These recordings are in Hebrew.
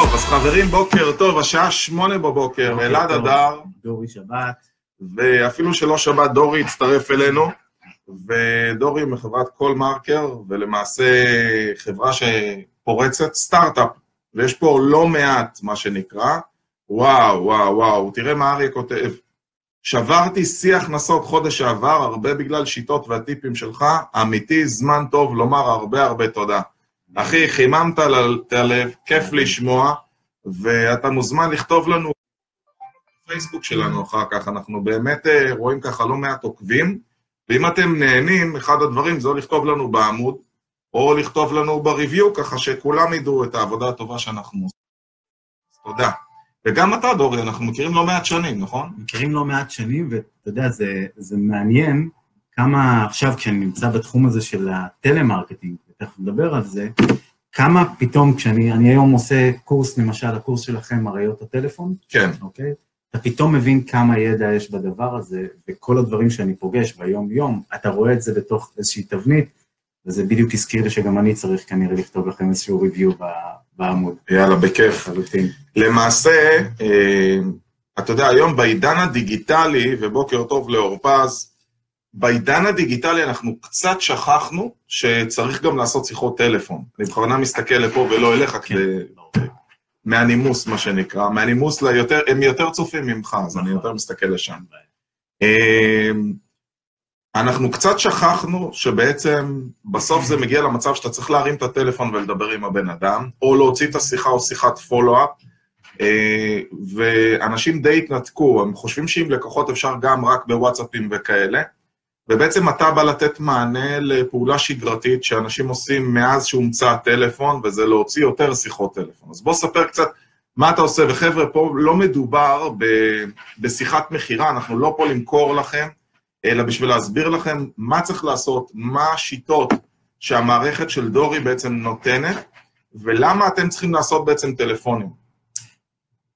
טוב, אז חברים, בוקר טוב, השעה שמונה בבוקר, אלעד אדר. דורי שבת. ואפילו שלא שבת, דורי הצטרף אלינו, ודורי מחברת קול מרקר, ולמעשה חברה שפורצת סטארט-אפ, ויש פה לא מעט, מה שנקרא. וואו, וואו, וואו, תראה מה אריה כותב. שברתי שיא הכנסות חודש שעבר, הרבה בגלל שיטות והטיפים שלך, אמיתי, זמן טוב לומר הרבה הרבה תודה. אחי, חיממת את הלב, כיף לשמוע, ואתה מוזמן לכתוב לנו בפייסבוק שלנו אחר כך, אנחנו באמת אה, רואים ככה לא מעט עוקבים, ואם אתם נהנים, אחד הדברים זה או לכתוב לנו בעמוד, או לכתוב לנו בריוויו, ככה שכולם ידעו את העבודה הטובה שאנחנו עושים. תודה. וגם אתה, דורי, אנחנו מכירים לא מעט שנים, נכון? מכירים לא מעט שנים, ואתה יודע, זה, זה מעניין כמה עכשיו, כשאני נמצא בתחום הזה של הטלמרקטינג, ותכף נדבר על זה, כמה פתאום, כשאני אני היום עושה קורס, למשל, הקורס שלכם, אריות הטלפון, כן. אוקיי? אתה פתאום מבין כמה ידע יש בדבר הזה, וכל הדברים שאני פוגש ביום-יום, אתה רואה את זה בתוך איזושהי תבנית, וזה בדיוק הזכיר לי שגם אני צריך כנראה לכתוב לכם איזשהו review בעמוד. יאללה, בכיף. לחלוטין. למעשה, אה, אתה יודע, היום בעידן הדיגיטלי, ובוקר טוב לאורפז, בעידן הדיגיטלי אנחנו קצת שכחנו שצריך גם לעשות שיחות טלפון. אני בכוונה מסתכל לפה ולא אליך, כן, כדי... מהנימוס, מה שנקרא. מהנימוס ליותר, הם יותר צופים ממך, אז אני נכון. יותר מסתכל לשם. אה, אנחנו קצת שכחנו שבעצם בסוף זה מגיע למצב שאתה צריך להרים את הטלפון ולדבר עם הבן אדם, או להוציא את השיחה או שיחת פולו-אפ, אה, ואנשים די התנתקו, הם חושבים שעם לקוחות אפשר גם רק בוואטסאפים וכאלה, ובעצם אתה בא לתת מענה לפעולה שגרתית שאנשים עושים מאז שהומצא הטלפון, וזה להוציא יותר שיחות טלפון. אז בוא ספר קצת מה אתה עושה, וחבר'ה, פה לא מדובר ב- בשיחת מכירה, אנחנו לא פה למכור לכם, אלא בשביל להסביר לכם מה צריך לעשות, מה השיטות שהמערכת של דורי בעצם נותנת, ולמה אתם צריכים לעשות בעצם טלפונים.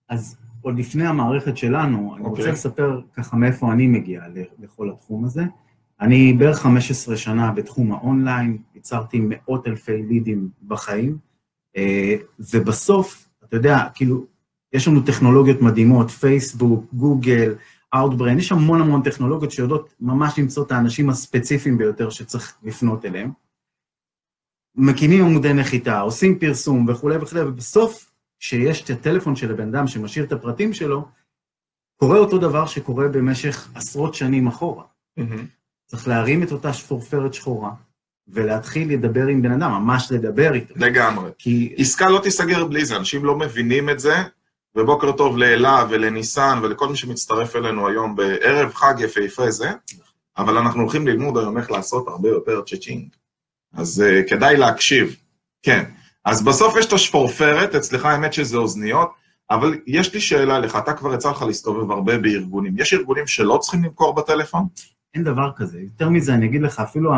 אז עוד לפני המערכת שלנו, אני אוקיי. רוצה לספר ככה מאיפה אני מגיע לכל התחום הזה. אני בערך 15 שנה בתחום האונליין, ייצרתי מאות אלפי לידים בחיים, אה, ובסוף, אתה יודע, כאילו, יש לנו טכנולוגיות מדהימות, פייסבוק, גוגל, Outbrain, יש המון המון טכנולוגיות שיודעות ממש למצוא את האנשים הספציפיים ביותר שצריך לפנות אליהם. מקימים עמודי נחיתה, עושים פרסום וכולי וכולי, ובסוף, כשיש את הטלפון של הבן אדם שמשאיר את הפרטים שלו, קורה אותו דבר שקורה במשך עשרות שנים אחורה. צריך להרים את אותה שפורפרת שחורה, ולהתחיל לדבר עם בן אדם, ממש לדבר איתו. לגמרי. כי עסקה לא תיסגר בלי זה, אנשים לא מבינים את זה, ובוקר טוב לאלה ולניסן ולכל מי שמצטרף אלינו היום בערב חג יפהפה זה, אבל אנחנו הולכים ללמוד היום איך לעשות הרבה יותר צ'צ'ינג. אז uh, כדאי להקשיב. כן. אז בסוף יש את השפורפרת, אצלך האמת שזה אוזניות, אבל יש לי שאלה לך, אתה כבר יצא לך להסתובב הרבה בארגונים. יש ארגונים שלא צריכים למכור בטלפון? אין דבר כזה. יותר מזה, אני אגיד לך, אפילו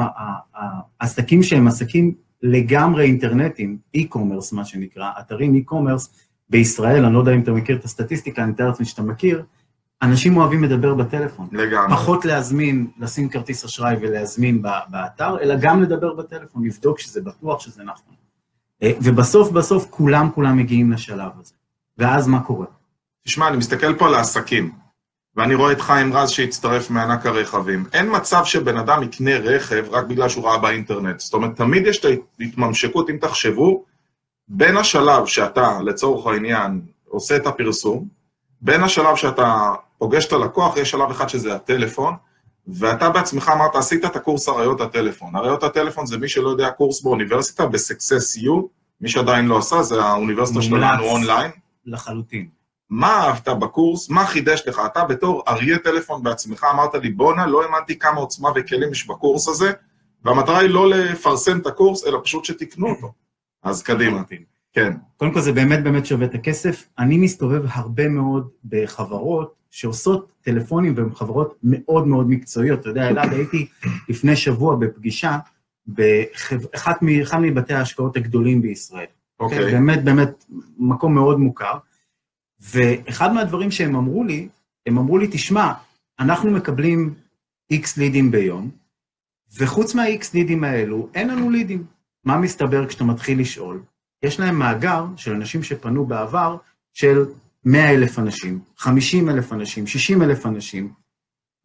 העסקים שהם עסקים לגמרי אינטרנטיים, e-commerce, מה שנקרא, אתרים e-commerce בישראל, אני לא יודע אם אתה מכיר את הסטטיסטיקה, אני מתאר לעצמי שאתה מכיר, אנשים אוהבים לדבר בטלפון. לגמרי. פחות להזמין, לשים כרטיס אשראי ולהזמין באתר, אלא גם לדבר בטלפון, לבדוק שזה בטוח, שזה נכון. אה, ובסוף בסוף כולם כולם מגיעים לשלב הזה. ואז מה קורה? תשמע, אני מסתכל פה על העסקים, ואני רואה את חיים רז שהצטרף מענק הרכבים. אין מצב שבן אדם יקנה רכב רק בגלל שהוא ראה באינטרנט. זאת אומרת, תמיד יש את ההתממשקות, אם תחשבו, בין השלב שאתה, לצורך העניין, עושה את הפרסום, בין השלב שאתה פוגש את הלקוח, יש שלב אחד שזה הטלפון, ואתה בעצמך אמרת, עשית את הקורס אריות הטלפון. אריות הטלפון זה מי שלא יודע, קורס באוניברסיטה, ב-Success U, מי שעדיין לא עשה, זה האוניברסיטה. שלנו אונליין. לחלוטין. מה אהבת בקורס? מה חידש לך? אתה בתור אריה טלפון בעצמך אמרת לי, בואנה, לא האמנתי כמה עוצמה וכלים יש בקורס הזה, והמטרה היא לא לפרסם את הקורס, אלא פשוט שתקנו אותו. אז קדימה. כן. קודם כל זה באמת באמת שווה את הכסף. אני מסתובב הרבה מאוד בחברות שעושות טלפונים והן חברות מאוד מאוד מקצועיות. אתה יודע, אלעד, הייתי לפני שבוע בפגישה באחד מבתי ההשקעות הגדולים בישראל. אוקיי. באמת באמת מקום מאוד מוכר. ואחד מהדברים שהם אמרו לי, הם אמרו לי, תשמע, אנחנו מקבלים איקס לידים ביום, וחוץ מהאיקס לידים האלו, אין לנו לידים. מה מסתבר כשאתה מתחיל לשאול? יש להם מאגר של אנשים שפנו בעבר של 100 אלף אנשים, 50 אלף אנשים, 60 אלף אנשים,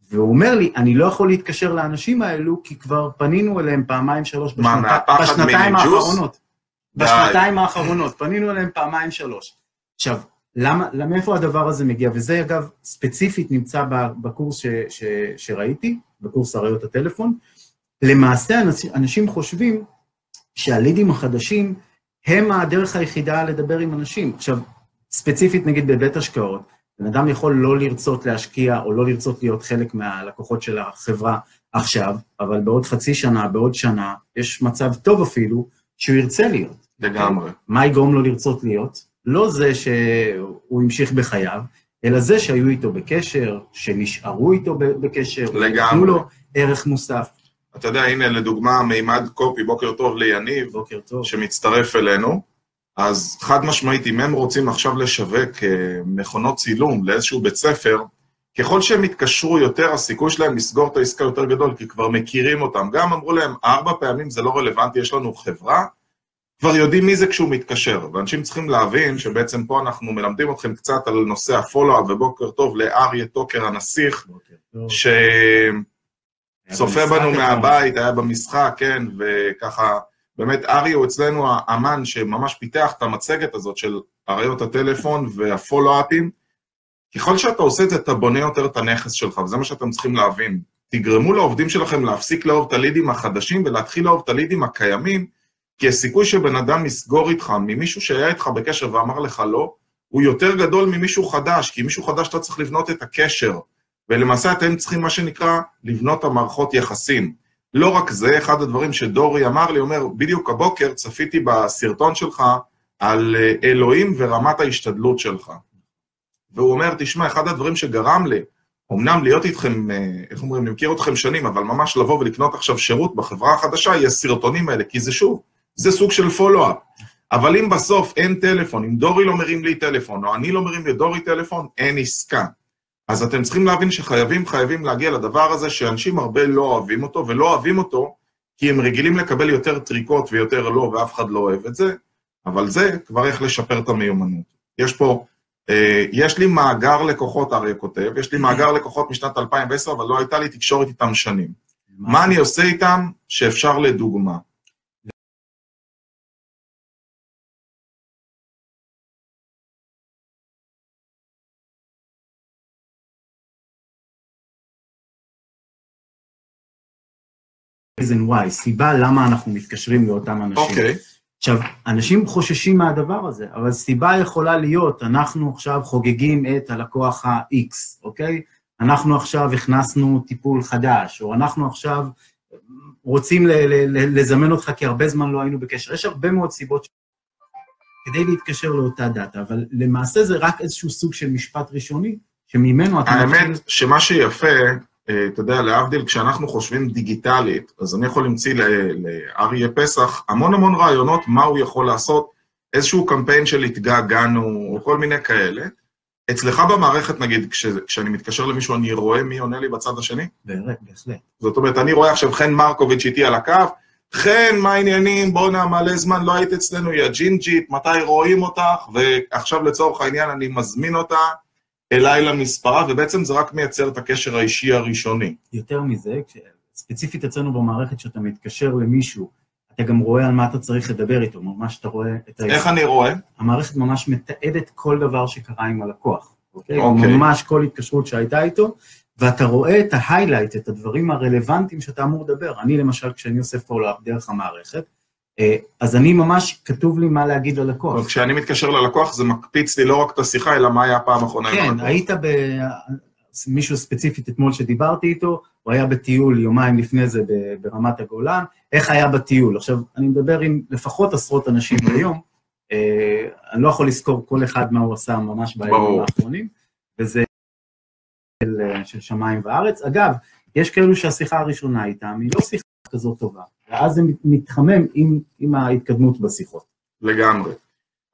והוא אומר לי, אני לא יכול להתקשר לאנשים האלו, כי כבר פנינו אליהם פעמיים שלוש מה, בשנת... מהפחד בשנתיים? האחרונות. בשנתיים האחרונות, פנינו אליהם פעמיים שלוש. עכשיו, למה, מאיפה הדבר הזה מגיע? וזה אגב, ספציפית נמצא בקורס ש, ש, שראיתי, בקורס אריות הטלפון. למעשה, אנשים, אנשים חושבים שהלידים החדשים הם הדרך היחידה לדבר עם אנשים. עכשיו, ספציפית נגיד בבית השקעות, בן אדם יכול לא לרצות להשקיע או לא לרצות להיות חלק מהלקוחות של החברה עכשיו, אבל בעוד חצי שנה, בעוד שנה, יש מצב טוב אפילו שהוא ירצה להיות. לגמרי. מה יגרום לו לרצות להיות? לא זה שהוא המשיך בחייו, אלא זה שהיו איתו בקשר, שנשארו איתו בקשר, לגמרי. נתנו לו ערך מוסף. אתה יודע, הנה לדוגמה, מימד קופי, בוקר טוב ליניב, בוקר טוב. שמצטרף אלינו, אז חד משמעית, אם הם רוצים עכשיו לשווק אה, מכונות צילום לאיזשהו בית ספר, ככל שהם יתקשרו יותר, הסיכוי שלהם לסגור את העסקה יותר גדול, כי כבר מכירים אותם. גם אמרו להם, ארבע פעמים זה לא רלוונטי, יש לנו חברה, כבר יודעים מי זה כשהוא מתקשר. ואנשים צריכים להבין שבעצם פה אנחנו מלמדים אתכם קצת על נושא הפולו-אפ, ובוקר טוב לאריה טוקר הנסיך. שצופה בנו. מהבית, היה במשחק, כן, וככה, באמת אריה הוא אצלנו האמן שממש פיתח את המצגת הזאת של אריות הטלפון והפולו-אפים. ככל שאתה עושה את זה, אתה בונה יותר את הנכס שלך, וזה מה שאתם צריכים להבין. תגרמו לעובדים שלכם להפסיק לאהוב את הלידים החדשים ולהתחיל לאהוב את הלידים הקיימים, כי הסיכוי שבן אדם יסגור איתך ממישהו שהיה איתך בקשר ואמר לך לא, הוא יותר גדול ממישהו חדש, כי מישהו חדש אתה צריך לבנות את הקשר. ולמעשה אתם צריכים, מה שנקרא, לבנות המערכות יחסים. לא רק זה, אחד הדברים שדורי אמר לי, אומר, בדיוק הבוקר צפיתי בסרטון שלך על אה, אלוהים ורמת ההשתדלות שלך. והוא אומר, תשמע, אחד הדברים שגרם לי, אמנם להיות איתכם, אה, איך אומרים, אני מכיר אתכם שנים, אבל ממש לבוא ולקנות עכשיו שירות בחברה החדשה, היא הסרטונים האלה, כי זה שוב, זה סוג של פולו-אפ. אבל אם בסוף אין טלפון, אם דורי לא מרים לי טלפון, או אני לא מרים לדורי טלפון, אין עסקה. אז אתם צריכים להבין שחייבים, חייבים להגיע לדבר הזה שאנשים הרבה לא אוהבים אותו, ולא אוהבים אותו כי הם רגילים לקבל יותר טריקות ויותר לא, ואף אחד לא אוהב את זה, אבל זה כבר איך לשפר את המיומנות. יש פה, אה, יש לי מאגר לקוחות, אריה כותב, יש לי מאגר לקוחות משנת 2010, אבל לא הייתה לי תקשורת איתם שנים. מה אני עושה איתם שאפשר לדוגמה? Reason why, סיבה למה אנחנו מתקשרים לאותם אנשים. אוקיי, עכשיו, אנשים חוששים מהדבר הזה, אבל סיבה יכולה להיות, אנחנו עכשיו חוגגים את הלקוח ה-X, אוקיי? אנחנו עכשיו הכנסנו טיפול חדש, או אנחנו עכשיו רוצים לזמן אותך כי הרבה זמן לא היינו בקשר. יש הרבה מאוד סיבות כדי להתקשר לאותה דאטה, אבל למעשה זה רק איזשהו סוג של משפט ראשוני, שממנו אתה האמת שמה שיפה, אתה יודע, להבדיל, כשאנחנו חושבים דיגיטלית, אז אני יכול להמציא ל- לאריה פסח המון המון רעיונות מה הוא יכול לעשות, איזשהו קמפיין של התגעגענו, או כל מיני כאלה. אצלך במערכת, נגיד, כש, כשאני מתקשר למישהו, אני רואה מי עונה לי בצד השני? בהחלט, בהחלט. זאת אומרת, אני רואה עכשיו חן מרקוביץ' איתי על הקו, חן, מה העניינים? בואנה, מלא זמן לא היית אצלנו, היא הג'ינג'ית, מתי רואים אותך? ועכשיו לצורך העניין אני מזמין אותה אליי למספרה, ובעצם זה רק מייצר את הקשר האישי הראשוני. יותר מזה, ספציפית אצלנו במערכת, שאתה מתקשר למישהו, אתה גם רואה על מה אתה צריך לדבר איתו, ממש אתה רואה את ה... איך אני רואה? המערכת ממש מתעדת כל דבר שקרה עם הלקוח, אוקיי? אוקיי. ממש כל התקשרות שהייתה איתו, ואתה רואה את ההיילייט, את הדברים הרלוונטיים שאתה אמור לדבר. אני למשל, כשאני עושה פולו-אפ דרך המערכת, אז אני ממש, כתוב לי מה להגיד ללקוח. כשאני מתקשר ללקוח זה מקפיץ לי לא רק את השיחה, אלא מה היה הפעם האחרונה עם כן, הלקוח. היית ב... מישהו ספציפית אתמול שדיברתי איתו, הוא היה בטיול יומיים לפני זה ברמת הגולן, איך היה בטיול? עכשיו, אני מדבר עם לפחות עשרות אנשים ביום, אה, אני לא יכול לזכור כל אחד מה הוא עשה ממש בימים. האחרונים, וזה אה, של שמיים וארץ. אגב, יש כאלו שהשיחה הראשונה איתם היא לא שיחה כזאת טובה, ואז זה מת- מתחמם עם, עם ההתקדמות בשיחות. לגמרי.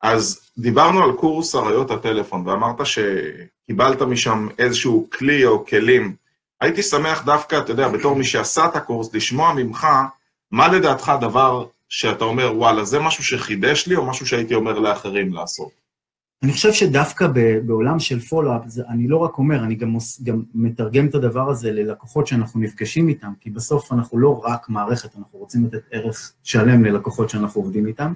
אז דיברנו על קורס אריות הטלפון, ואמרת שקיבלת משם איזשהו כלי או כלים. הייתי שמח דווקא, אתה יודע, בתור מי שעשה את הקורס, לשמוע ממך, מה לדעתך הדבר שאתה אומר, וואלה, זה משהו שחידש לי, או משהו שהייתי אומר לאחרים לעשות? אני חושב שדווקא בעולם של פולו-אפ, אני לא רק אומר, אני גם, מוס- גם מתרגם את הדבר הזה ללקוחות שאנחנו נפגשים איתם, כי בסוף אנחנו לא רק מערכת, אנחנו רוצים לתת ערך שלם ללקוחות שאנחנו עובדים איתם.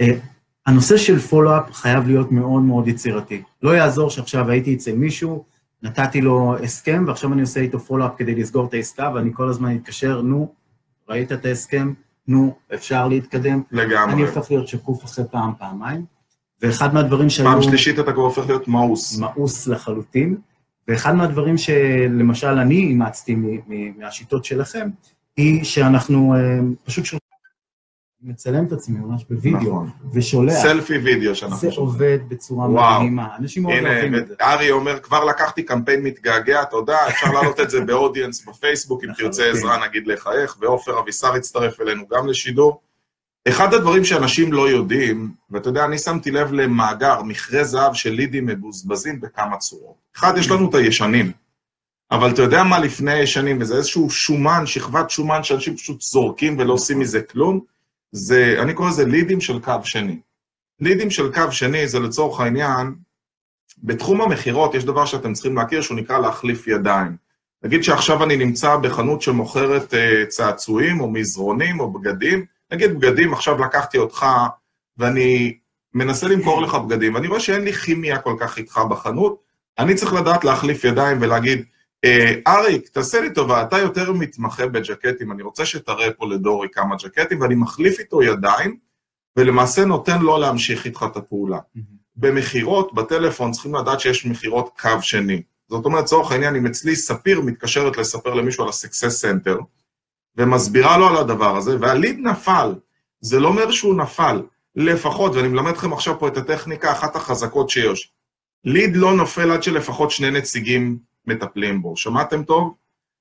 אה, הנושא של פולו-אפ חייב להיות מאוד מאוד יצירתי. לא יעזור שעכשיו הייתי אצל מישהו, נתתי לו הסכם, ועכשיו אני עושה איתו פולו-אפ כדי לסגור את העסקה, ואני כל הזמן אתקשר, נו, ראית את ההסכם? נו, אפשר להתקדם? לגמרי. אני הופך להיות שקוף אחרי פעם, פעמיים, ואחד מהדברים שהיו... פעם שלישית אתה כבר הופך להיות מאוס. מאוס לחלוטין, ואחד מהדברים שלמשל אני אימצתי מהשיטות שלכם, היא שאנחנו אה, פשוט שולחים, מצלם את עצמי ממש בווידאו, נכון. ושולח. סלפי וידאו שאנחנו זה שומעים. עובד בצורה וואו. מדהימה, אנשים מאוד אוהבים את זה. ארי אומר, כבר לקחתי קמפיין מתגעגע, תודה, אפשר להעלות את זה באודיאנס בפייסבוק, אם תרצה. עזרה נגיד לך איך, ועופר אבישר הצטרף אלינו גם לשידור. אחד הדברים שאנשים לא יודעים, ואתה יודע, אני שמתי לב למאגר, מכרה זהב של לידים מבוזבזים בכמה צורות. אחד, יש לנו את הישנים, אבל אתה יודע מה לפני הישנים, וזה איזשהו שומן, שכבת שומן שאנשים פשוט זורקים ולא עושים מזה כלום, זה, אני קורא לזה לידים של קו שני. לידים של קו שני זה לצורך העניין, בתחום המכירות יש דבר שאתם צריכים להכיר שהוא נקרא להחליף ידיים. נגיד שעכשיו אני נמצא בחנות שמוכרת uh, צעצועים או מזרונים או בגדים, נגיד בגדים, עכשיו לקחתי אותך ואני מנסה למכור לך בגדים, ואני רואה שאין לי כימיה כל כך איתך בחנות, אני צריך לדעת להחליף ידיים ולהגיד, אה, אריק, תעשה לי טובה, אתה יותר מתמחה בג'קטים, אני רוצה שתראה פה לדורי כמה ג'קטים, ואני מחליף איתו ידיים, ולמעשה נותן לו להמשיך איתך את הפעולה. במכירות, בטלפון, צריכים לדעת שיש מכירות קו שני. זאת אומרת, לצורך העניין, אם אצלי ספיר מתקשרת לספר למישהו על ה-Success Center, ומסבירה לו על הדבר הזה, והליד נפל, זה לא אומר שהוא נפל. לפחות, ואני מלמד אתכם עכשיו פה את הטכניקה, אחת החזקות שיש. ליד לא נופל עד שלפחות שני נציגים מטפלים בו. שמעתם טוב?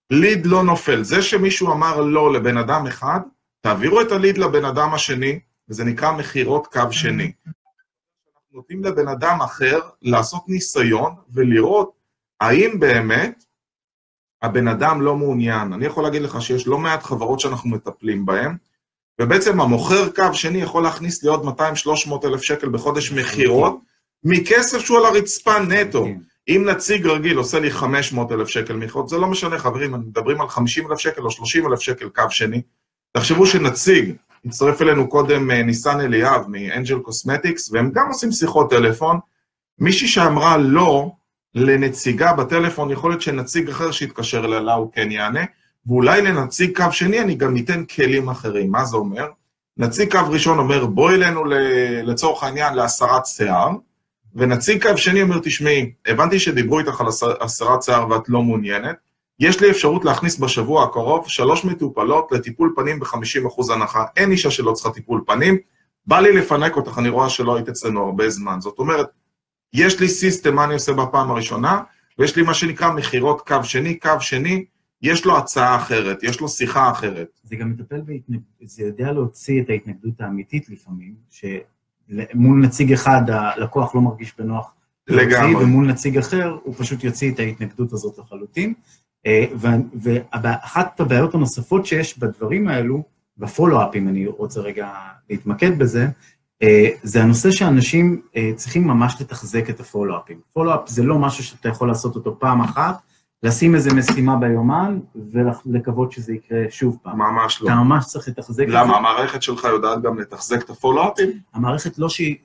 ליד לא נופל. זה שמישהו אמר לא לבן אדם אחד, תעבירו את הליד לבן אדם השני, וזה נקרא מכירות קו שני. נותנים לבן אדם אחר לעשות ניסיון ולראות האם באמת הבן אדם לא מעוניין. אני יכול להגיד לך שיש לא מעט חברות שאנחנו מטפלים בהן, ובעצם המוכר קו שני יכול להכניס לי עוד 200-300 אלף שקל בחודש מכירות, מכסף שהוא על הרצפה נטו. אם נציג רגיל עושה לי 500 אלף שקל מכירות, זה לא משנה, חברים, אנחנו מדברים על 50 אלף שקל או 30 אלף שקל קו שני. תחשבו שנציג, הצטרף אלינו קודם אה, ניסן אליאב מאנג'ל קוסמטיקס, והם גם עושים שיחות טלפון. מישהי שאמרה לא לנציגה בטלפון, יכול להיות שנציג אחר שיתקשר אליה, הוא כן יענה, ואולי לנציג קו שני אני גם ניתן כלים אחרים. מה זה אומר? נציג קו ראשון אומר, בואי אלינו לצורך העניין להסרת שיער, ונציג קו שני אומר, תשמעי, הבנתי שדיברו איתך על הסר- הסרת שיער ואת לא מעוניינת, יש לי אפשרות להכניס בשבוע הקרוב שלוש מטופלות לטיפול פנים ב-50% הנחה. אין אישה שלא צריכה טיפול פנים, בא לי לפנק אותך, אני רואה שלא היית אצלנו הרבה זמן. זאת אומרת, יש לי סיסטם, מה אני עושה בפעם הראשונה, ויש לי מה שנקרא מכירות קו שני, קו שני, יש לו הצעה אחרת, יש לו שיחה אחרת. זה גם מטפל בהתנגדות, זה יודע להוציא את ההתנגדות האמיתית לפעמים, שמול נציג אחד הלקוח לא מרגיש בנוח. להוציא, לגמרי. ומול נציג אחר הוא פשוט יוציא את ההתנגדות הזאת לחלוטין. אה, ואחת הבעיות הנוספות שיש בדברים האלו, בפולו-אפ, אם אני רוצה רגע להתמקד בזה, זה הנושא שאנשים אה, צריכים ממש לתחזק את הפולו-אפים. פולו-אפ זה לא משהו שאתה יכול לעשות אותו פעם אחת, לשים איזה משימה ביומן ולקוות שזה יקרה שוב פעם. ממש לא. אתה ממש צריך לתחזק את זה. למה? המערכת שלך יודעת גם לתחזק את הפולו-אפים? המערכת לא שהיא,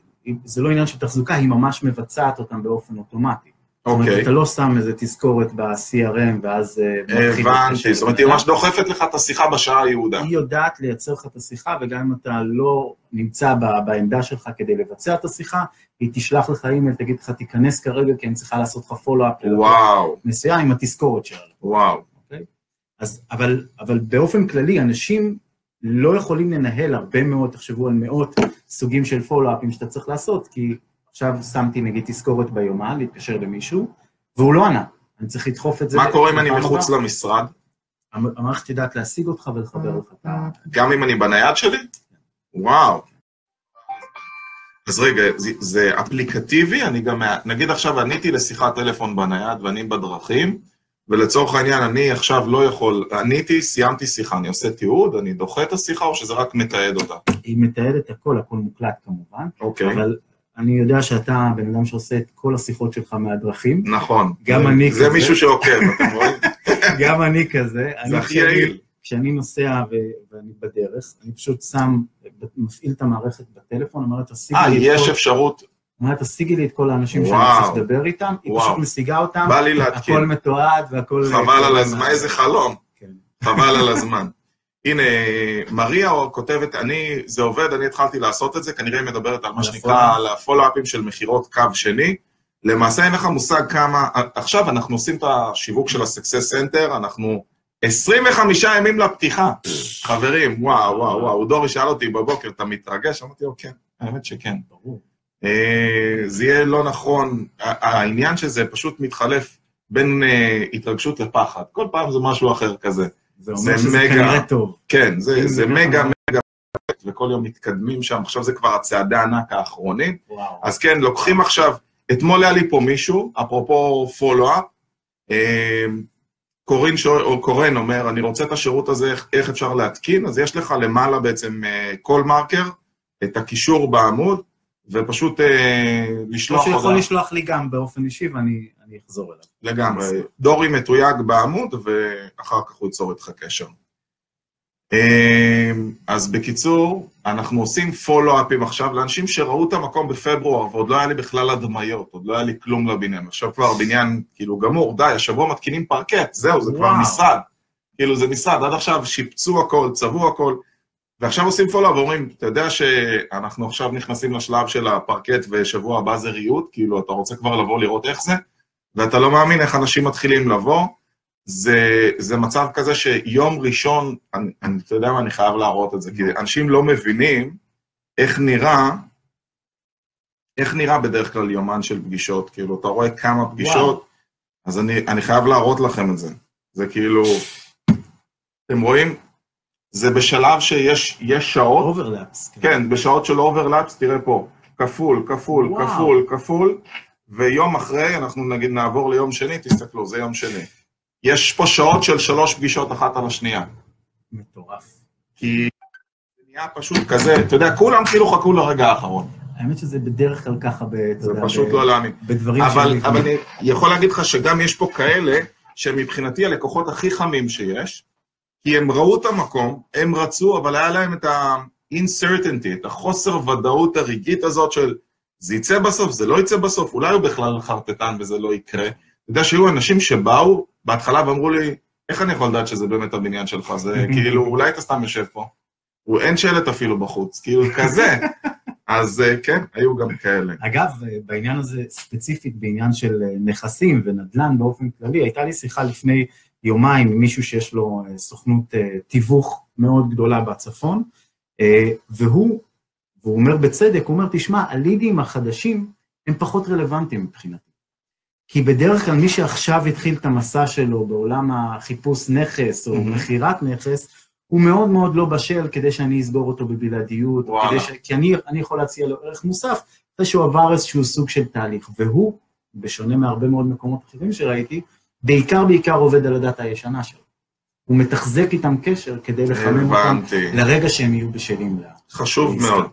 זה לא עניין של תחזוקה, היא ממש מבצעת אותם באופן אוטומטי. זאת אומרת, אוקיי. אתה לא שם איזה תזכורת ב-CRM ואז... אה, הבנתי, זאת אומרת, היא ממש דוחפת לך את השיחה בשעה היעודה. היא יודעת לייצר לך את השיחה, וגם אם אתה לא נמצא בעמדה שלך כדי לבצע את השיחה, היא תשלח לך אימייל, תגיד לך, תיכנס כרגע, כי אני צריכה לעשות לך פולו-אפ וואו, מסוים עם התזכורת שלה. וואו. אז, אבל, אבל באופן כללי, אנשים לא יכולים לנהל הרבה מאוד, תחשבו על מאות סוגים של פולו-אפים שאתה צריך לעשות, כי עכשיו שמתי נגיד תזכורת ביומן, להתקשר למישהו, והוא לא ענה. אני צריך לדחוף את זה. מה קורה אם אני מחוץ. למשרד? המ- המערכת יודעת להשיג אותך ולחבר לך את ה... גם אם אני בנייד שלי? וואו. אז רגע, זה, זה אפליקטיבי, אני גם, נגיד עכשיו עניתי לשיחת טלפון בנייד ואני בדרכים, ולצורך העניין, אני עכשיו לא יכול, עניתי, סיימתי שיחה, אני עושה תיעוד, אני דוחה את השיחה, או שזה רק מתעד אותה? היא מתעדת הכל, הכל מוקלט כמובן, אוקיי, אבל אני יודע שאתה בן אדם שעושה את כל השיחות שלך מהדרכים, נכון. גם זה- אני זה כזה. מישהו שעוקב, אתם רואים? גם אני כזה. זה אני הכי יעיל. כשאני נוסע ו- ואני בדרך, אני פשוט שם, מפעיל את המערכת בטלפון, אומרת, תשיגי אה, לי את יש כל- אפשרות, אומרת, תשיגי לי את כל האנשים שאני וואו. צריך לדבר איתם, היא וואו. פשוט משיגה אותם, בא לי להתקין. הכל מתועד והכל... חבל על הזמן, איזה חלום. כן. חבל על הזמן. הנה, מריה כותבת, אני, זה עובד, אני התחלתי לעשות את זה, כנראה היא מדברת על מה שנקרא. על הפולו-אפים של מכירות קו שני. למעשה אין לך מושג כמה, עכשיו אנחנו עושים את השיווק של ה-Success Center, אנחנו 25 ימים לפתיחה. חברים, וואו, וואו, וואו, דורי שאל אותי בבוקר, אתה מתרגש? אמרתי לו, כן, האמת שכן. ברור. אה, זה יהיה לא נכון, העניין שזה פשוט מתחלף בין אה, התרגשות לפחד. כל פעם זה משהו אחר כזה. זה אומר שזה מגה. כנראה טוב. כן, זה, זה מגה. מגה, וכל יום מתקדמים שם, עכשיו זה כבר הצעדי הענק האחרונים. וואו. אז כן, לוקחים עכשיו, אתמול היה לי פה מישהו, אפרופו פולו-אפ, קורין, שואל- או קורן אומר, אני רוצה את השירות הזה, איך, איך אפשר להתקין? אז יש לך למעלה בעצם כל מרקר, את הקישור בעמוד, ופשוט אה, או לשלוח שיכול הודעה. לשלוח לי גם באופן אישי ואני אני אחזור אליו. לגמרי. דורי מתויג בעמוד, ואחר כך הוא ייצור איתך קשר. אמ, אז בקיצור, אנחנו עושים פולו-אפים עכשיו לאנשים שראו את המקום בפברואר, ועוד לא היה לי בכלל הדמיות, עוד לא היה לי כלום לבניין. עכשיו כבר הבניין כאילו גמור, די, השבוע מתקינים פרקט, זהו, זה כבר וואו. משרד. כאילו זה משרד, עד עכשיו שיפצו הכל, צבעו הכל, ועכשיו עושים פולו-אפ ואומרים, אתה יודע שאנחנו עכשיו נכנסים לשלב של הפרקט ושבוע הבא זה ריהוט, כאילו אתה רוצה כבר לבוא לראות איך זה? ואתה לא מאמין איך אנשים מתחילים לבוא. זה, זה מצב כזה שיום ראשון, אני, אני, אתה יודע מה, אני חייב להראות את זה, כי אנשים לא מבינים איך נראה, איך נראה בדרך כלל יומן של פגישות, כאילו, אתה רואה כמה פגישות, וואו. אז אני, אני חייב להראות לכם את זה. זה כאילו, אתם רואים? זה בשלב שיש יש שעות, overlaps. כן, בשעות של overlaps, תראה פה, כפול, כפול, וואו. כפול, כפול, ויום אחרי, אנחנו נגיד נעבור ליום שני, תסתכלו, זה יום שני. יש פה שעות של שלוש פגישות אחת על השנייה. מטורף. כי זה נהיה פשוט כזה, אתה יודע, כולם כאילו חכו לרגע האחרון. האמת שזה בדרך כלל ככה, ב- אתה זה יודע, פשוט ב- לא להאמין. בדברים אבל, אבל. אני יכול להגיד לך שגם יש פה כאלה שמבחינתי הלקוחות הכי חמים שיש, כי הם ראו את המקום, הם רצו, אבל היה להם את ה-incertainty, את החוסר ודאות הרגעית הזאת של זה יצא בסוף, זה לא יצא בסוף, אולי הוא בכלל חרטטן וזה לא יקרה. אתה יודע שהיו אנשים שבאו בהתחלה ואמרו לי, איך אני יכול לדעת שזה באמת הבניין שלך? זה כאילו, אולי אתה סתם יושב פה. הוא- אין שלט אפילו בחוץ, כאילו כזה. אז אה, כן, היו גם כאלה. אגב, בעניין הזה, ספציפית בעניין של אה, נכסים ונדל"ן באופן כללי, הייתה לי שיחה לפני יומיים עם מישהו שיש לו אה, סוכנות אה, תיווך מאוד גדולה בצפון, אה, והוא, והוא אומר בצדק, הוא אומר, תשמע, הלידים החדשים הם פחות רלוונטיים מבחינתי. כי בדרך כלל מי שעכשיו התחיל את המסע שלו בעולם החיפוש נכס או Mhm. מכירת נכס, הוא מאוד מאוד לא בשל כדי שאני אסגור אותו בבלעדיות. כדי ש... כי אני, אני יכול להציע לו ערך מוסף אחרי שהוא עבר איזשהו סוג של תהליך. והוא, בשונה מהרבה מאוד מקומות אחרים שראיתי, בעיקר בעיקר עובד על הדאטה הישנה שלו. הוא מתחזק איתם קשר כדי לחמם אותם. לרגע שהם יהיו בשלים לה. חשוב. מאוד.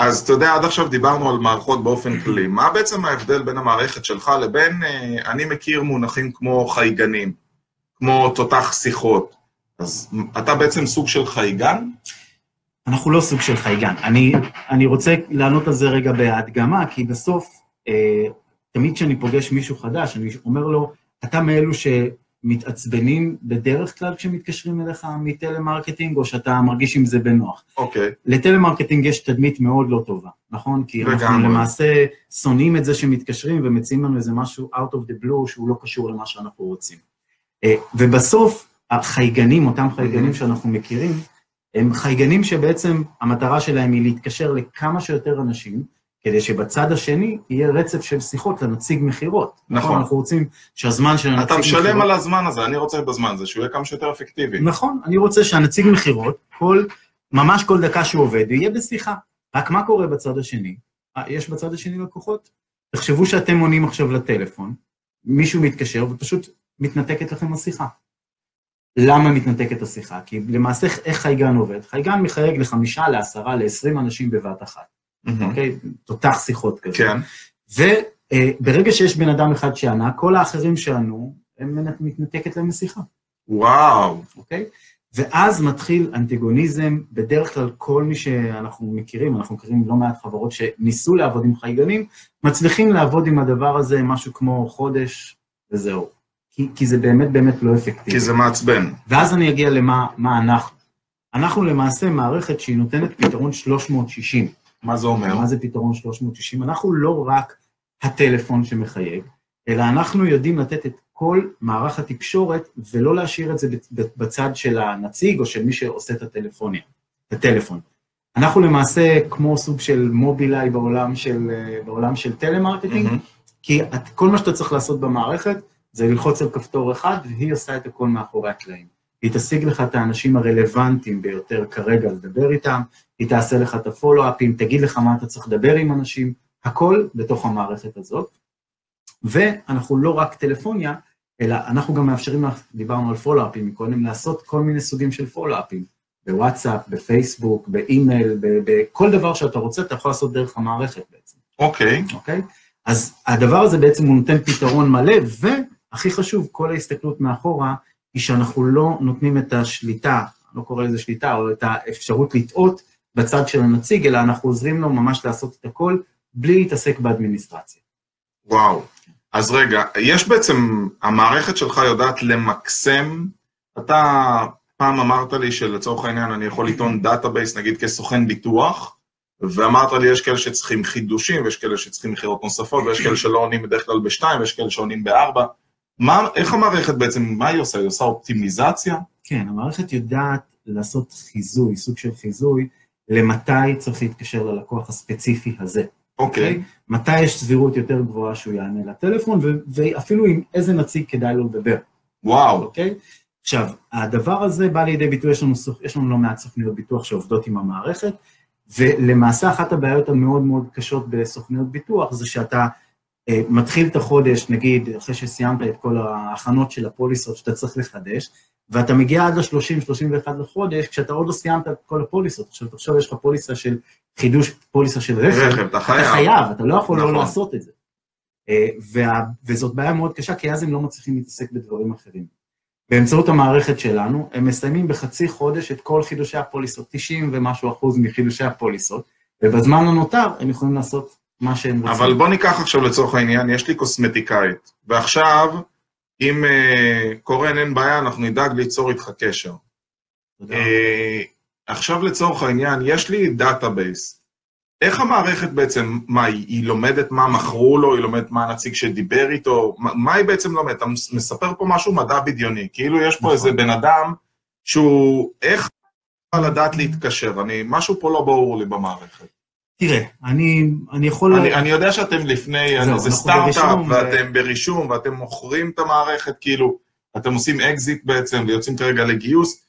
אז אתה יודע, עד עכשיו דיברנו על מערכות באופן כללי. מה בעצם ההבדל בין המערכת שלך לבין, אה, אני מכיר מונחים כמו חייגנים, כמו תותח שיחות. אז אתה בעצם סוג של חייגן? אנחנו לא סוג של חייגן. אני, אני רוצה לענות על זה רגע בהדגמה, כי בסוף, אה, תמיד כשאני פוגש מישהו חדש, אני אומר לו, אתה מאלו שמתעצבנים בדרך כלל כשמתקשרים אליך מטלמרקטינג, או שאתה מרגיש עם זה בנוח. אוקיי. לטלמרקטינג יש תדמית מאוד לא טובה, נכון? כי אנחנו לגמרי. למעשה שונאים את זה שמתקשרים ומציעים לנו איזה משהו out of the blue שהוא לא קשור למה שאנחנו רוצים. אה, ובסוף, החייגנים, אותם חייגנים Mhm. שאנחנו מכירים, הם חייגנים שבעצם המטרה שלהם היא להתקשר לכמה שיותר אנשים, כדי שבצד השני יהיה רצף של שיחות לנציג מכירות. נכון. אנחנו רוצים שהזמן של הנציג אתה מכירות... משלם על הזמן הזה, אני רוצה בזמן הזה, שהוא יהיה כמה שיותר אפקטיבי. נכון, אני רוצה שהנציג מכירות, כל, ממש כל דקה שהוא עובד, יהיה בשיחה. רק מה קורה בצד השני? אה, יש בצד השני לקוחות? תחשבו שאתם עונים עכשיו לטלפון, מישהו מתקשר ופשוט מתנתקת לכם השיחה. למה מתנתקת השיחה? כי למעשה איך חייגן עובד? חייגן מחייג לחמישה, לעשרה, לעשרים אנשים בבת אחת, אוקיי? תותח שיחות כזה. כן. וברגע שיש בן אדם אחד שענה, כל האחרים שענו, הם מתנתקת להם השיחה. וואו. אוקיי? ואז מתחיל אנטיגוניזם, בדרך כלל כל מי שאנחנו מכירים, אנחנו מכירים לא מעט חברות שניסו לעבוד עם חייגנים, מצליחים לעבוד עם הדבר הזה משהו כמו חודש, וזהו. כי, כי זה באמת באמת לא אפקטיבי. כי זה מעצבן. ואז אני אגיע למה מה אנחנו. אנחנו למעשה מערכת שהיא נותנת פתרון 360. מה זה אומר? מה זה פתרון 360? אנחנו לא רק הטלפון שמחייג, אלא אנחנו יודעים לתת את כל מערך התקשורת, ולא להשאיר את זה בצד של הנציג או של מי שעושה את הטלפוניה, את הטלפון. אנחנו למעשה כמו סוג של Mobileye בעולם של, בעולם של טלמרקטינג, mm-hmm. כי את, כל מה שאתה צריך לעשות במערכת זה ללחוץ על כפתור אחד, והיא עושה את הכל מאחורי הקלעים. היא תשיג לך את האנשים הרלוונטיים ביותר כרגע לדבר איתם, היא תעשה לך את ה follow-up ים, תגיד לך מה אתה צריך לדבר עם אנשים, הכל בתוך המערכת הזאת. ואנחנו לא רק טלפוניה, אלא אנחנו גם מאפשרים דיברנו על follow-up ים מקודם, לעשות כל מיני סוגים של follow-up ים, בוואטסאפ, בפייסבוק, באימייל, בכל דבר שאתה רוצה, אתה יכול לעשות דרך המערכת בעצם. אוקיי. Okay. אוקיי? Okay? אז הדבר הזה בעצם הוא נותן פתרון מלא, והכי חשוב, כל ההסתכלות מאחורה, היא שאנחנו לא נותנים את השליטה, לא קורא לזה שליטה, או את האפשרות לטעות בצד של הנציג, אלא אנחנו עוזרים לו ממש לעשות את הכל, בלי להתעסק באדמיניסטרציה. וואו. אז רגע, יש בעצם, המערכת שלך יודעת למקסם, אתה פעם אמרת לי שלצורך העניין אני יכול לטעון database, נגיד כסוכן ביטוח, ואמרת לי, יש כאלה שצריכים חידושים, ויש כאלה שצריכים מכירות נוספות, ויש כאלה שלא עונים בדרך כלל בשתיים, ויש כאלה שעונים בארבע. מה, איך המערכת בעצם, מה היא עושה? היא עושה אופטימיזציה? כן, המערכת יודעת לעשות חיזוי, סוג של חיזוי, למתי צריך להתקשר ללקוח הספציפי הזה. אוקיי. Okay. אוקיי? מתי יש סבירות יותר גבוהה שהוא יענה לטלפון, ואפילו עם איזה נציג כדאי לו לדבר. וואו. אוקיי? עכשיו, הדבר הזה בא לידי ביטוי, יש לנו, יש לנו לא מעט סוכניות ביטוח שעובדות עם המערכת, ולמעשה אחת הבעיות המאוד מאוד קשות בסוכניות ביטוח זה שאתה מתחיל את החודש, נגיד, אחרי שסיימת את כל ההכנות של הפוליסות שאתה צריך לחדש, ואתה מגיע עד ל-30-31 לחודש, כשאתה עוד לא סיימת את כל הפוליסות. עכשיו, תחשוב, יש לך פוליסה של חידוש, פוליסה של רכב. רכב, אתה חייב. אתה חייב, אתה לא יכול לא נכון. לא לעשות את זה. אה, וה, וזאת בעיה מאוד קשה, כי אז הם לא מצליחים להתעסק בדברים אחרים. באמצעות המערכת שלנו, הם מסיימים בחצי חודש את כל חידושי הפוליסות, 90 ומשהו אחוז מחידושי הפוליסות, ובזמן הנותר הם יכולים לעשות מה שהם רוצים. אבל בוא ניקח עכשיו לצורך העניין, יש לי קוסמטיקאית, ועכשיו, אם uh, קורן אין בעיה, אנחנו נדאג ליצור איתך קשר. תודה. Uh, עכשיו לצורך העניין, יש לי database. איך המערכת בעצם, מה, היא, היא לומדת מה מכרו לו, היא לומדת מה הנציג שדיבר איתו, מה, מה היא בעצם לומדת? אתה מספר פה משהו מדע בדיוני, כאילו יש פה נכון. איזה בן אדם שהוא, איך לדעת להתקשר? אני, משהו פה לא ברור לי במערכת. תראה, אני, אני יכול... אני, אני יודע שאתם לפני, זהו, זה סטארט-אפ, ואתם ו... ברישום, ואתם מוכרים את המערכת, כאילו, אתם עושים אקזיט בעצם, ויוצאים כרגע לגיוס,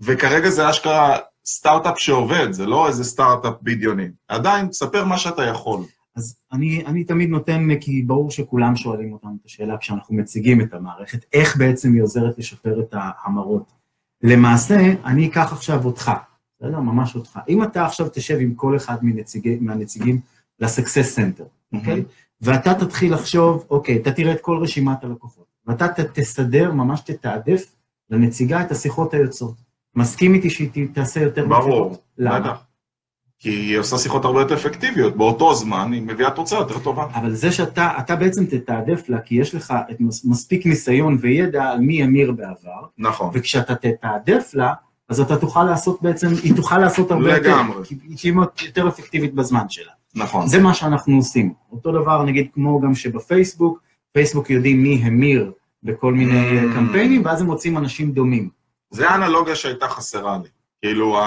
וכרגע זה אשכרה סטארט-אפ שעובד, זה לא איזה סטארט-אפ בדיוני. עדיין, תספר מה שאתה יכול. אז אני, אני תמיד נותן, כי ברור שכולם שואלים אותנו את השאלה כשאנחנו מציגים את המערכת, איך בעצם היא עוזרת לשפר את ההמרות. למעשה, אני אקח עכשיו אותך, בסדר? ממש אותך. אם אתה עכשיו תשב עם כל אחד מנציגי, מהנציגים Center, אוקיי? Mm-hmm. ואתה תתחיל לחשוב, אוקיי, אתה תראה את כל רשימת הלקוחות, ואתה תסדר, ממש תתעדף לנציגה את השיחות היוצאות. מסכים איתי שהיא תעשה יותר ברור, למה? כי היא עושה שיחות הרבה יותר אפקטיביות, באותו זמן היא מביאה תוצאה יותר טובה. אבל זה שאתה אתה בעצם תתעדף לה, כי יש לך את מספיק ניסיון וידע על מי המיר בעבר, נכון. וכשאתה תתעדף לה, אז אתה תוכל לעשות בעצם, היא תוכל לעשות הרבה לגמרי. יותר, כי היא יותר אפקטיבית בזמן שלה. נכון. זה מה שאנחנו עושים. אותו דבר, נגיד, כמו גם שבפייסבוק, פייסבוק יודעים מי המיר בכל מיני mm. קמפיינים, ואז הם מוצאים אנשים דומים. זה האנלוגיה שהייתה חסרה לי. כאילו,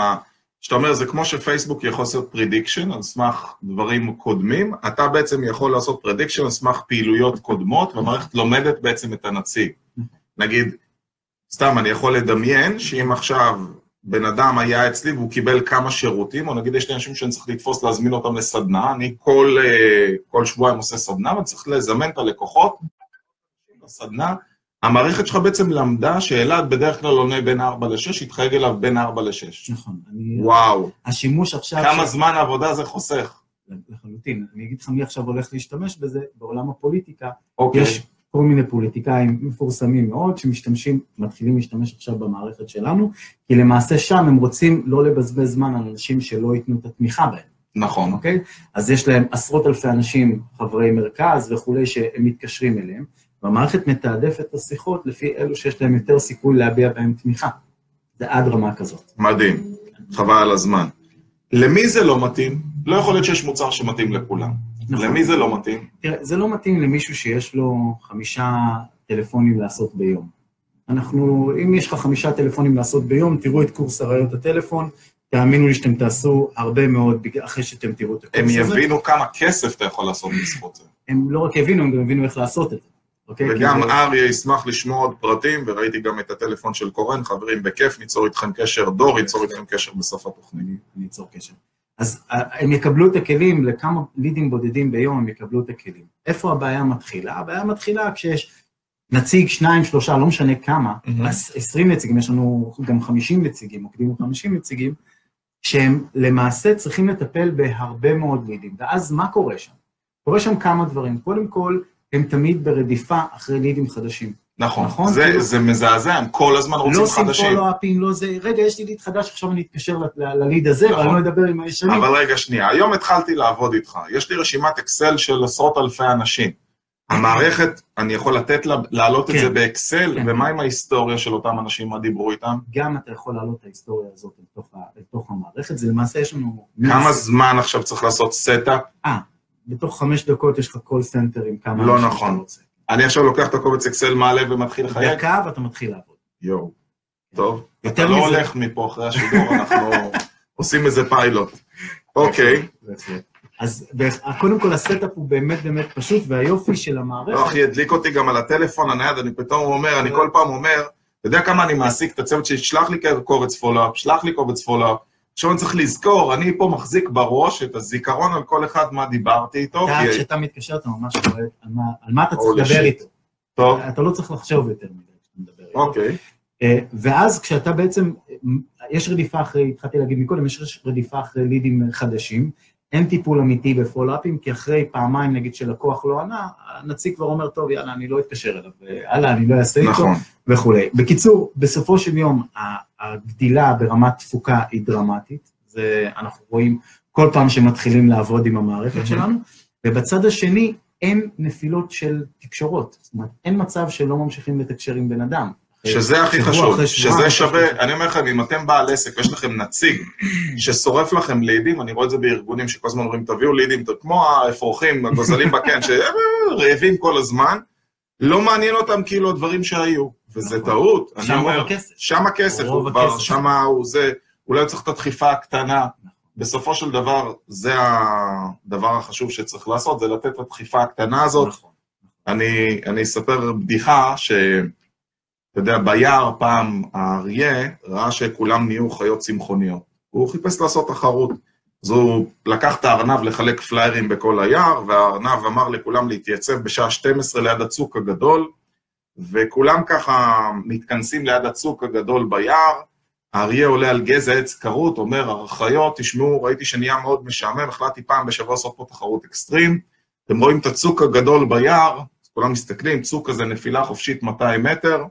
שאתה אומר, זה כמו שפייסבוק יכול לעשות prediction על סמך דברים קודמים, אתה בעצם יכול לעשות prediction על סמך פעילויות קודמות, והמערכת לומדת בעצם את הנציג. נגיד, סתם, אני יכול לדמיין שאם עכשיו בן אדם היה אצלי והוא קיבל כמה שירותים, או נגיד יש לי אנשים שאני צריך לתפוס להזמין אותם לסדנה, אני כל, אה, כל שבועיים עושה סדנה, ואני צריך לזמן את הלקוחות לסדנה, המערכת שלך בעצם למדה שאלעד בדרך כלל עונה בין 4 ל-6, יתחייג אליו בין 4 ל-6. נכון. אני, וואו, השימוש עכשיו... כמה ש- זמן עבודה זה חוסך. לחלוטין. אני אגיד לך מי עכשיו הולך להשתמש בזה, בעולם הפוליטיקה, אוקיי. יש כל מיני פוליטיקאים מפורסמים מאוד שמשתמשים, מתחילים להשתמש עכשיו במערכת שלנו, כי למעשה שם הם רוצים לא לבזבז זמן על אנשים שלא ייתנו את התמיכה בהם, נכון. אוקיי? אז יש להם עשרות אלפי אנשים, חברי מרכז וכולי, שהם מתקשרים אליהם, והמערכת מתעדפת את השיחות לפי אלו שיש להם יותר סיכוי להביע בהם תמיכה. זה עד רמה כזאת. מדהים, חבל על הזמן. למי זה לא מתאים? לא יכול להיות שיש מוצר שמתאים לכולם. נכון. למי זה לא מתאים? תראה, זה לא מתאים למישהו שיש לו חמישה טלפונים לעשות ביום. אנחנו, אם יש לך חמישה טלפונים לעשות ביום, תראו את קורס אריות הטלפון, תאמינו לי שאתם תעשו הרבה מאוד אחרי שאתם תראו את הקורס הם הזה. יבינו כמה כסף אתה יכול לעשות בזכות זה. הם לא רק יבינו, הם גם יבינו איך לעשות את זה, אוקיי? וגם זה- אריה ישמח לשמוע עוד פרטים, וראיתי גם את הטלפון של קורן, חברים, בכיף, ניצור איתכם קשר, דור ייצור איתכם קשר בסוף התוכנית. אני אצור קשר. אז אה, הם יקבלו את הכלים, לכמה לידים בודדים ביום הם יקבלו את הכלים. איפה הבעיה מתחילה? הבעיה מתחילה כשיש נציג, שניים, שלושה, לא משנה כמה, מהמם. אז 20 נציגים, יש לנו גם 50 נציגים, מוקדים עם 50 נציגים, שהם למעשה צריכים לטפל בהרבה מאוד לידים. ואז מה קורה שם? קורה שם כמה דברים. קודם כל, הם תמיד ברדיפה אחרי לידים חדשים. נכון, נכון, זה- כאילו- זה מזעזע, הם כל הזמן לא רוצים עושים חדשים. פולו-אפים, לא זה, רגע, יש לי ליד חדש, עכשיו אני אתקשר לליד הזה, נכון. ואני לא אדבר עם הישנים. אבל רגע, שנייה, היום התחלתי לעבוד איתך. יש לי רשימת אקסל של עשרות אלפי אנשים. המערכת, אני יכול לתת לה, להעלות את כן. זה באקסל, כן. ומה עם ההיסטוריה של אותם אנשים, מה דיברו איתם? גם אתה יכול להעלות את ההיסטוריה הזאת לתוך, ה- לתוך המערכת, זה למעשה יש לנו... כמה זמן עכשיו צריך לעשות setup? אה, בתוך חמש דקות יש לך call center עם כמה... לא נכון. אני עכשיו לוקח את הקובץ אקסל, מעלה ומתחיל לחייג? דקה ואתה מתחיל לעבוד. יואו. טוב. אתה לא הולך מפה אחרי השידור, אנחנו עושים איזה פיילוט. אוקיי. אז קודם כל ה setup הוא באמת באמת פשוט, והיופי של לא, המערכת... אחי, הדליק אותי גם על הטלפון הנייד, אני פתאום אומר, אני כל פעם אומר, אתה יודע כמה אני מעסיק את הצוות שלי, שלח לי קובץ פולו-אפ, שלח לי קובץ פולו-אפ. עכשיו אני צריך לזכור, אני פה מחזיק בראש את הזיכרון על כל אחד מה דיברתי איתו, אתה, כי... כשאתה מתקשר, אתה ממש רואה על מה- אתה צריך לדבר. איתו. טוב, אתה לא צריך לחשוב יותר מדי כשאתה מדבר איתו. אוקיי. אה, ואז כשאתה בעצם, יש רדיפה אחרי, התחלתי להגיד מקודם, יש רדיפה אחרי לידים חדשים, אין טיפול אמיתי בפולו-אפים, כי אחרי פעמיים, נגיד, שלקוח לא ענה, הנציג כבר אומר, טוב, יאללה, אני לא אתקשר אליו, הלאה, אני לא אעשה איתו, נכון. וכולי. בקיצור, בסופו של יום, הגדילה ברמת תפוקה היא דרמטית, זה אנחנו רואים כל פעם שמתחילים לעבוד עם המערכת. שלנו, ובצד השני, אין נפילות של תקשורות. זאת אומרת, אין מצב שלא ממשיכים לתקשר עם בן אדם. שזה הכי חשוב, שזה שווה. אני אומר לכם, אם אתם בעל עסק ויש לכם נציג ששורף לכם לידים, אני רואה את זה בארגונים שכל הזמן אומרים, תביאו לידים, כמו האפרוחים, הגוזלים בקן, שרעבים כל הזמן, לא מעניין אותם כאילו הדברים שהיו, וזה נכון. טעות, אני שם רוב אומר, הכסף. שם הכסף, הוא כבר. שם הוא זה, אולי הוא צריך את הדחיפה הקטנה. בסופו של דבר, זה הדבר החשוב שצריך לעשות, זה לתת את הדחיפה הקטנה הזאת. נכון. אני, אני אספר בדיחה ש... אתה יודע, ביער פעם האריה ראה שכולם נהיו חיות צמחוניות. הוא חיפש לעשות תחרות. אז הוא לקח את הארנב לחלק פליירים בכל היער, והארנב אמר לכולם להתייצב בשעה 12 ליד הצוק הגדול, וכולם ככה מתכנסים ליד הצוק הגדול ביער, האריה עולה על גזע עץ כרות, אומר, החיות, תשמעו, ראיתי שנהיה מאוד משעמם, החלטתי פעם בשבוע לעשות פה תחרות אקסטרים, אתם רואים את הצוק הגדול ביער, כולם מסתכלים, צוק כזה נפילה חופשית 200 מטר,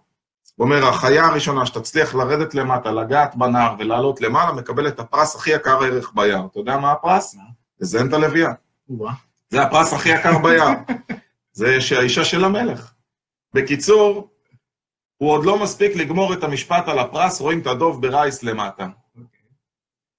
הוא אומר, החיה הראשונה שתצליח לרדת למטה, לגעת בנהר ולעלות למעלה, מקבלת את הפרס הכי יקר ערך ביער. אתה יודע מה הפרס? לזיין את הלוויה. זה הפרס הכי יקר ביער. זה שהאישה של המלך. בקיצור, הוא עוד לא מספיק לגמור את המשפט על הפרס, רואים את הדוב ברייס למטה.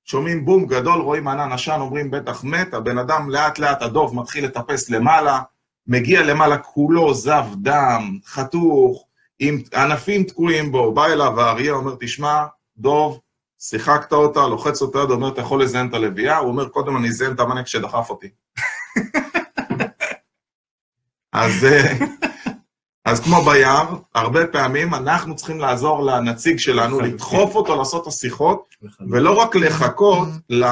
שומעים בום גדול, רואים ענן עשן, אומרים בטח מת, הבן אדם לאט לאט הדוב מתחיל לטפס למעלה, מגיע למעלה כולו זב דם, חתוך, עם ענפים תקועים בו, בא אליו האריה, אומר, תשמע, דוב, שיחקת אותה, לוחץ לו ת'יד, אומר, אתה יכול לזיין את הלביאה? הוא אומר, קודם אני אזיין את המניאק שדחף אותי. אז, אה, אז כמו ביער, הרבה פעמים אנחנו צריכים לעזור לנציג שלנו, לחלוטין. לדחוף אותו לעשות את השיחות, לחלוטין. ולא רק לחכות ל...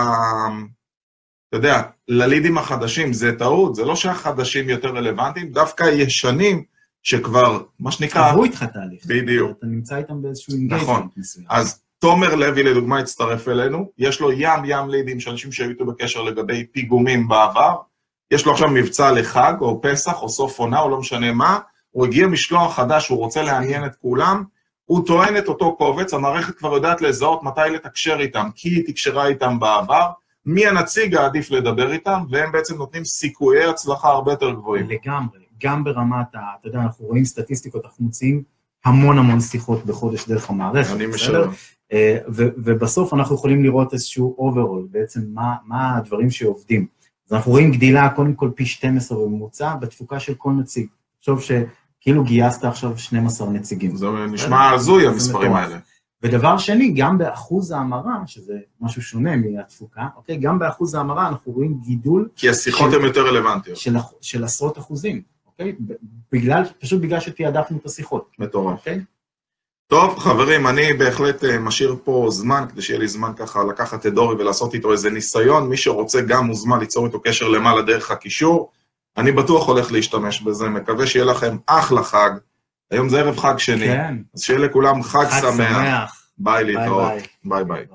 אתה יודע, ללידים החדשים, זה טעות, זה לא שהחדשים יותר רלוונטיים, דווקא הישנים שכבר, מה שנקרא, עברו איתך תהליך. בדיוק. אתה נמצא איתם באיזשהו נכון. engagement מסוים. אז תומר לוי לדוגמה הצטרף אלינו, יש לו ים ים לידים של אנשים שהיו איתו בקשר לגבי פיגומים בעבר, יש לו עכשיו מבצע לחג או פסח או סוף עונה או לא משנה מה, הוא הגיע משלוח חדש, הוא רוצה לעניין את כולם, הוא טוען את אותו קובץ, המערכת כבר יודעת לזהות מתי להתקשר איתם, כי היא התקשרה איתם בעבר, מי הנציג העדיף לדבר איתם, והם בעצם נותנים סיכויי הצלחה הרבה יותר גבוהים. לגמרי, גם ברמת ה... אתה יודע, אנחנו רואים סטטיסטיקות, אנחנו מוציאים המון המון שיחות בחודש דרך המערכת, אני? משלם. אה, ו- ובסוף אנחנו יכולים לראות איזשהו overall, בעצם מה, מה הדברים שעובדים. אז אנחנו רואים גדילה קודם כל פי 12 בממוצע בתפוקה של כל נציג. תחשוב שכאילו גייסת עכשיו 12 נציגים. זה נשמע הזוי המספרים. האלה. ודבר שני, גם באחוז ההמרה, שזה משהו שונה מהתפוקה, אוקיי? גם באחוז ההמרה אנחנו רואים גידול כי השיחות הן יותר רלוונטיות. של, של עשרות אחוזים, אוקיי? בגלל, פשוט בגלל שתעדפנו את השיחות, מטורף. אוקיי? טוב, חברים, אני בהחלט אה, משאיר פה זמן, כדי שיהיה לי זמן ככה לקחת את דורי ולעשות איתו איזה ניסיון. מי שרוצה גם מוזמן ליצור איתו קשר למעלה דרך הקישור. אני בטוח הולך להשתמש בזה, מקווה שיהיה לכם אחלה חג. היום זה ערב חג שני, כן. אז שיהיה לכולם חג חג שמח. שמח. ביי ביי להתראות. ביי. ביי ביי.